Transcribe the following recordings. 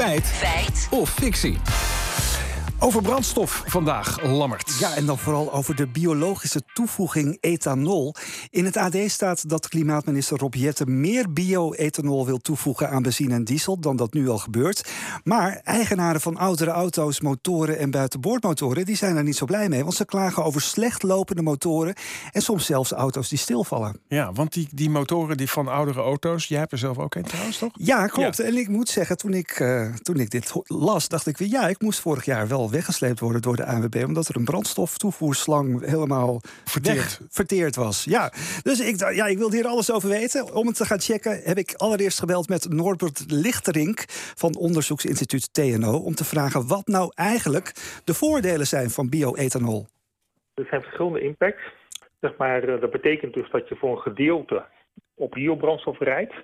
Feit. Feit. Of fictie. Over brandstof vandaag, Lammert. Ja, en dan vooral over de biologische toevoeging ethanol. In het AD staat dat klimaatminister Rob Jette meer bio-ethanol wil toevoegen aan benzine en diesel dan dat nu al gebeurt. Maar eigenaren van oudere auto's, motoren en buitenboordmotoren, die zijn er niet zo blij mee. Want ze klagen over slecht lopende motoren en soms zelfs auto's die stilvallen. Ja, want die, die motoren die van oudere auto's, jij hebt er zelf ook een trouwens, toch? Ja, klopt. En ik moet zeggen, toen ik, uh, toen ik dit las, dacht ik weer, ja, ik moest vorig jaar wel weggesleept worden door de ANWB... omdat er een brandstoftoevoerslang helemaal verteerd, verteerd was. Ja, dus ik, ja, ik wilde hier alles over weten. Om het te gaan checken heb ik allereerst gebeld met Norbert Lichterink... van onderzoeksinstituut TNO, om te vragen wat nou eigenlijk de voordelen zijn van bioethanol. Er zijn verschillende impacts. Zeg maar, eh, dat betekent dus dat je voor een gedeelte op biobrandstof rijdt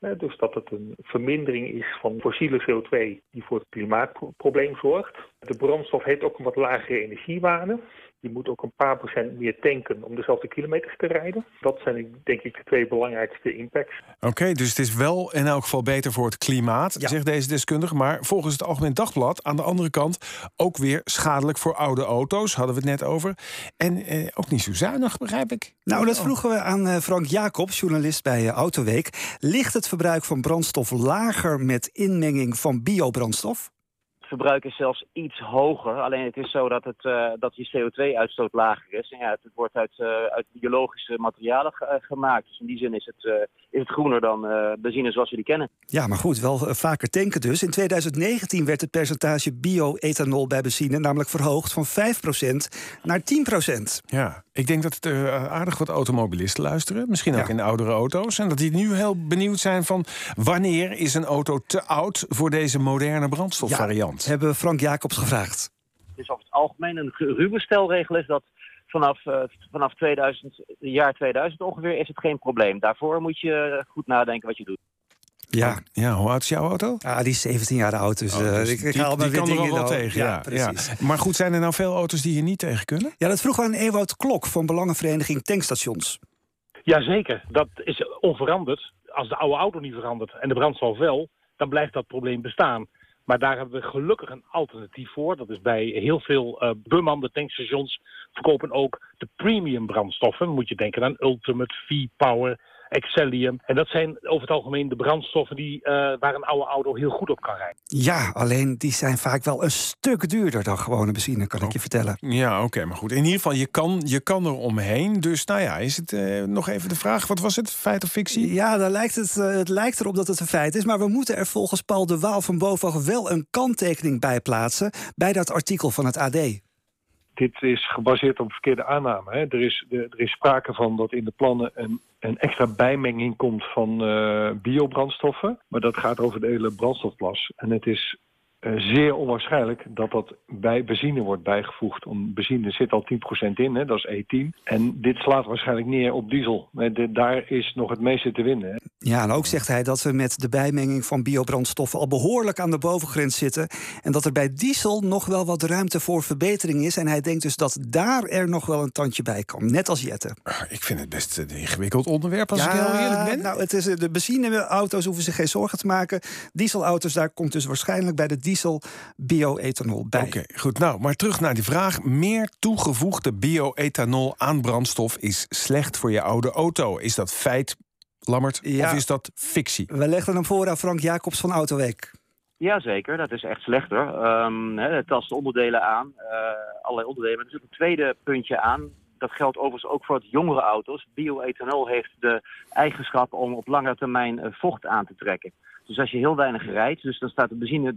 dus dat het een vermindering is van fossiele CO2 die voor het klimaatprobleem zorgt. De brandstof heeft ook een wat lagere energiewaarde. Je moet ook een paar procent meer tanken om dezelfde kilometers te rijden. Dat zijn denk ik de twee belangrijkste impacts. Oké, dus het is wel in elk geval beter voor het klimaat, zegt deze deskundige. Maar volgens het Algemeen Dagblad aan de andere kant ook weer schadelijk voor oude auto's. Hadden we het net over. En eh, ook niet zo zuinig, begrijp ik. Nou, dat vroegen we aan eh, Frank Jacobs, journalist bij uh, Autoweek. Ligt het verbruik van brandstof lager met inmenging van biobrandstof? Verbruik is zelfs iets hoger. Alleen het is zo dat, het, uh, dat je CO2-uitstoot lager is. En ja, het, wordt uit, uh, uit biologische materialen ge gemaakt. Dus in die zin is het, uh, is het groener dan benzine zoals we die kennen. Ja, maar goed, wel vaker tanken dus. In 2019 werd het percentage bio-ethanol bij benzine namelijk verhoogd van 5% naar 10%. Ja, ik denk dat het aardig wat automobilisten luisteren. Misschien ook in oudere auto's. En dat die nu heel benieuwd zijn van wanneer is een auto te oud voor deze moderne brandstofvariant. Ja, hebben Frank Jacobs gevraagd. Het is over het algemeen een ruwe stelregel is dat vanaf, uh, vanaf 2000, jaar 2000 ongeveer is het geen probleem. Daarvoor moet je goed nadenken wat je doet. Ja. ja, hoe oud is jouw auto? Ah, die is 17 jaar oud, dus, oh, dus ik, ik die, haal die weer kan dingen er wel dan. tegen. Ja, precies. Ja. Maar goed, zijn er nou veel auto's die je niet tegen kunnen? Ja, dat vroeg aan Ewout Klok van Belangenvereniging Tankstations. Jazeker, dat is onveranderd. Als de oude auto niet verandert en de brandstof wel, dan blijft dat probleem bestaan. Maar daar hebben we gelukkig een alternatief voor. Dat is bij heel veel uh, bemande tankstations verkopen ook de premium brandstoffen. Moet je denken aan Ultimate, V-Power, Excellium. En dat zijn over het algemeen de brandstoffen die, uh, waar een oude auto heel goed op kan rijden. Ja, alleen die zijn vaak wel een stuk duurder dan gewone benzine, kan ik je vertellen. Ja, oké, okay, maar goed. In ieder geval, je kan, je kan er omheen. Dus nou ja, is het uh, nog even de vraag, wat was het, feit of fictie? Ja, daar lijkt het, uh, het lijkt erop dat het een feit is. Maar we moeten er volgens Paul de Waal van Bovenhoog wel een kanttekening bij plaatsen... bij dat artikel van het AD dit is gebaseerd op verkeerde aanname. Hè. Er, is, er is sprake van dat in de plannen een, een extra bijmenging komt van uh, biobrandstoffen. Maar dat gaat over de hele brandstofplas. En het is zeer onwaarschijnlijk dat dat bij benzine wordt bijgevoegd. Om benzine zit al 10% in, hè, dat is E10. En dit slaat waarschijnlijk neer op diesel. De, daar is nog het meeste te winnen. Hè. Ja, en ook zegt hij dat we met de bijmenging van biobrandstoffen al behoorlijk aan de bovengrens zitten. En dat er bij diesel nog wel wat ruimte voor verbetering is. En hij denkt dus dat daar er nog wel een tandje bij kan. Net als Jette. Ik vind het best een ingewikkeld onderwerp als ja, ik heel eerlijk ben. Nou, het is, de benzineauto's hoeven zich geen zorgen te maken. Dieselauto's, daar komt dus waarschijnlijk bij de diesel bio-ethanol bij. Oké, okay, goed. Nou, maar terug naar die vraag. Meer toegevoegde bio-ethanol aan brandstof is slecht voor je oude auto. Is dat feit, Lammert, ja. of is dat fictie? We legden hem voor aan Frank Jacobs van Autoweek. Jazeker, dat is echt slechter. Um, het tast onderdelen aan, uh, allerlei onderdelen. Maar er zit een tweede puntje aan. Dat geldt overigens ook voor het jongere auto's. Bioethanol heeft de eigenschap om op lange termijn uh, vocht aan te trekken. Dus als je heel weinig rijdt, dus dan staat de benzine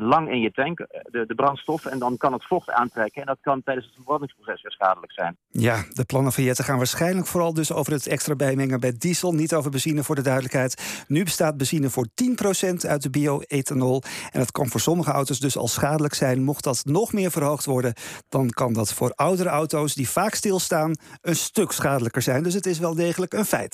lang in je tank, de, de, brandstof, en dan kan het vocht aantrekken. En dat kan tijdens het verbrandingsproces weer schadelijk zijn. Ja, de plannen van Jette gaan waarschijnlijk vooral dus over het extra bijmengen bij diesel, niet over benzine voor de duidelijkheid. Nu bestaat benzine voor 10% uit de bio-ethanol. En dat kan voor sommige auto's dus al schadelijk zijn. Mocht dat nog meer verhoogd worden, dan kan dat voor oudere auto's die vaak stilstaan een stuk schadelijker zijn. Dus het is wel degelijk een feit.